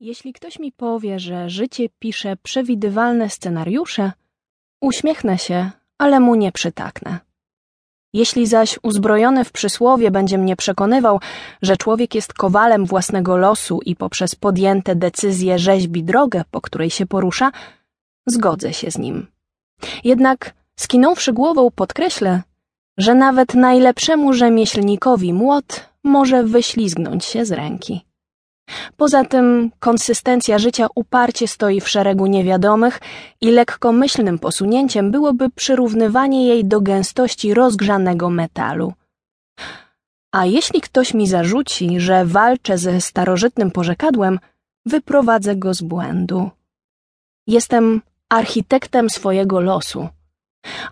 Jeśli ktoś mi powie, że życie pisze przewidywalne scenariusze, uśmiechnę się, ale mu nie przytaknę. Jeśli zaś uzbrojony w przysłowie będzie mnie przekonywał, że człowiek jest kowalem własnego losu i poprzez podjęte decyzje rzeźbi drogę, po której się porusza, zgodzę się z nim. Jednak, skinąwszy głową, podkreślę, że nawet najlepszemu rzemieślnikowi młot może wyślizgnąć się z ręki. Poza tym konsystencja życia uparcie stoi w szeregu niewiadomych i lekkomyślnym posunięciem byłoby przyrównywanie jej do gęstości rozgrzanego metalu. A jeśli ktoś mi zarzuci, że walczę ze starożytnym porzekadłem, wyprowadzę go z błędu. Jestem architektem swojego losu,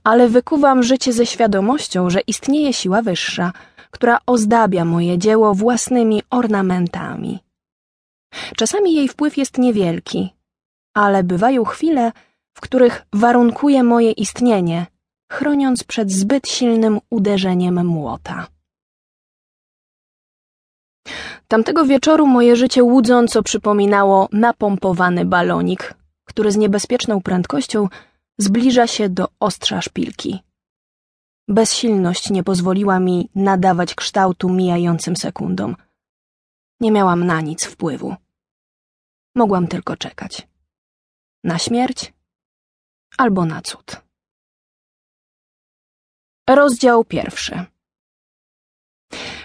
ale wykuwam życie ze świadomością, że istnieje siła wyższa, która ozdabia moje dzieło własnymi ornamentami. Czasami jej wpływ jest niewielki, ale bywają chwile, w których warunkuje moje istnienie, chroniąc przed zbyt silnym uderzeniem młota. Tamtego wieczoru moje życie łudząco przypominało napompowany balonik, który z niebezpieczną prędkością zbliża się do ostrza szpilki. Bezsilność nie pozwoliła mi nadawać kształtu mijającym sekundom. Nie miałam na nic wpływu. Mogłam tylko czekać. Na śmierć albo na cud. Rozdział pierwszy.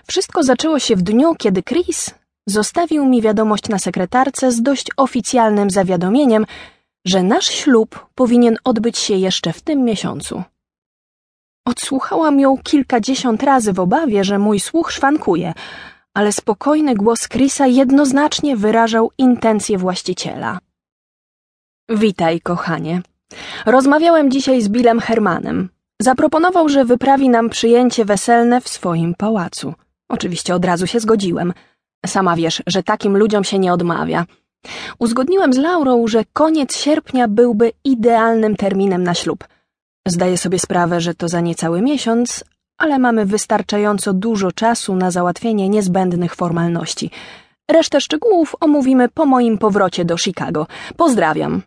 Wszystko zaczęło się w dniu, kiedy Chris zostawił mi wiadomość na sekretarce z dość oficjalnym zawiadomieniem, że nasz ślub powinien odbyć się jeszcze w tym miesiącu. Odsłuchałam ją kilkadziesiąt razy w obawie, że mój słuch szwankuje, ale spokojny głos Chrisa jednoznacznie wyrażał intencje właściciela. Witaj, kochanie. Rozmawiałem dzisiaj z Billem Hermanem. Zaproponował, że wyprawi nam przyjęcie weselne w swoim pałacu. Oczywiście od razu się zgodziłem. Sama wiesz, że takim ludziom się nie odmawia. Uzgodniłem z Laurą, że koniec sierpnia byłby idealnym terminem na ślub. Zdaję sobie sprawę, że to za niecały miesiąc, ale mamy wystarczająco dużo czasu na załatwienie niezbędnych formalności. Resztę szczegółów omówimy po moim powrocie do Chicago. Pozdrawiam.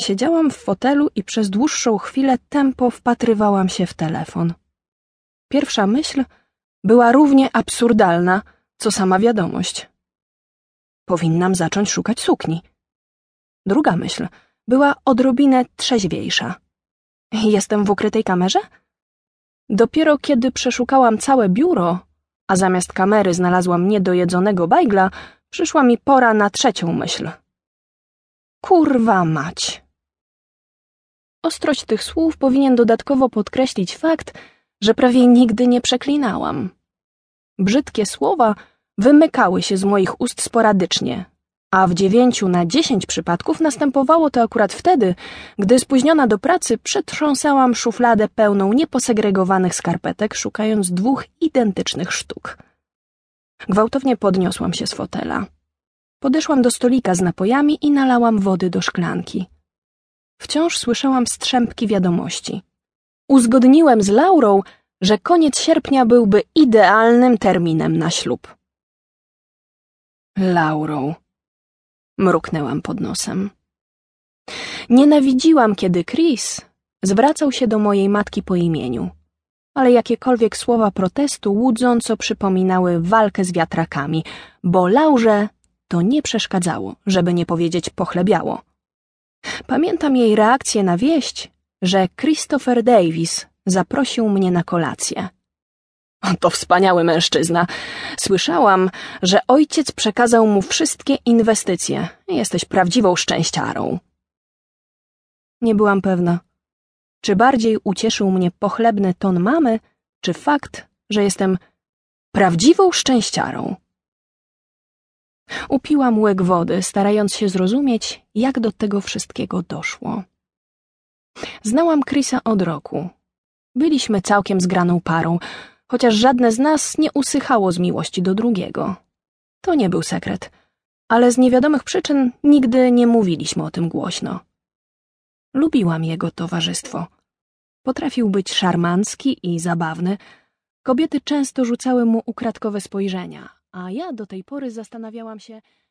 Siedziałam w fotelu i przez dłuższą chwilę tempo wpatrywałam się w telefon. Pierwsza myśl była równie absurdalna, co sama wiadomość. Powinnam zacząć szukać sukni. Druga myśl była odrobinę trzeźwiejsza. Jestem w ukrytej kamerze? Dopiero kiedy przeszukałam całe biuro, a zamiast kamery znalazłam niedojedzonego bajgla, przyszła mi pora na trzecią myśl. Kurwa mać. Ostrość tych słów powinien dodatkowo podkreślić fakt, że prawie nigdy nie przeklinałam. Brzydkie słowa wymykały się z moich ust sporadycznie, a w dziewięciu na dziesięć przypadków następowało to akurat wtedy, gdy spóźniona do pracy przetrząsałam szufladę pełną nieposegregowanych skarpetek, szukając dwóch identycznych sztuk. Gwałtownie podniosłam się z fotela. Podeszłam do stolika z napojami i nalałam wody do szklanki. Wciąż słyszałam strzępki wiadomości. Uzgodniłem z Laurą, że koniec sierpnia byłby idealnym terminem na ślub. Laurą. Mruknęłam pod nosem. Nienawidziłam, kiedy Chris zwracał się do mojej matki po imieniu, ale jakiekolwiek słowa protestu łudząco przypominały walkę z wiatrakami, bo Laurze to nie przeszkadzało, żeby nie powiedzieć pochlebiało. Pamiętam jej reakcję na wieść, że Christopher Davis zaprosił mnie na kolację. To wspaniały mężczyzna. Słyszałam, że ojciec przekazał mu wszystkie inwestycje. Jesteś prawdziwą szczęściarą. Nie byłam pewna, czy bardziej ucieszył mnie pochlebny ton mamy, czy fakt, że jestem prawdziwą szczęściarą. Upiłam łyk wody, starając się zrozumieć, jak do tego wszystkiego doszło. Znałam Chrisa od roku. Byliśmy całkiem zgraną parą, chociaż żadne z nas nie usychało z miłości do drugiego. To nie był sekret, ale z niewiadomych przyczyn nigdy nie mówiliśmy o tym głośno. Lubiłam jego towarzystwo. Potrafił być szarmancki i zabawny. Kobiety często rzucały mu ukradkowe spojrzenia, A ja do tej pory zastanawiałam się,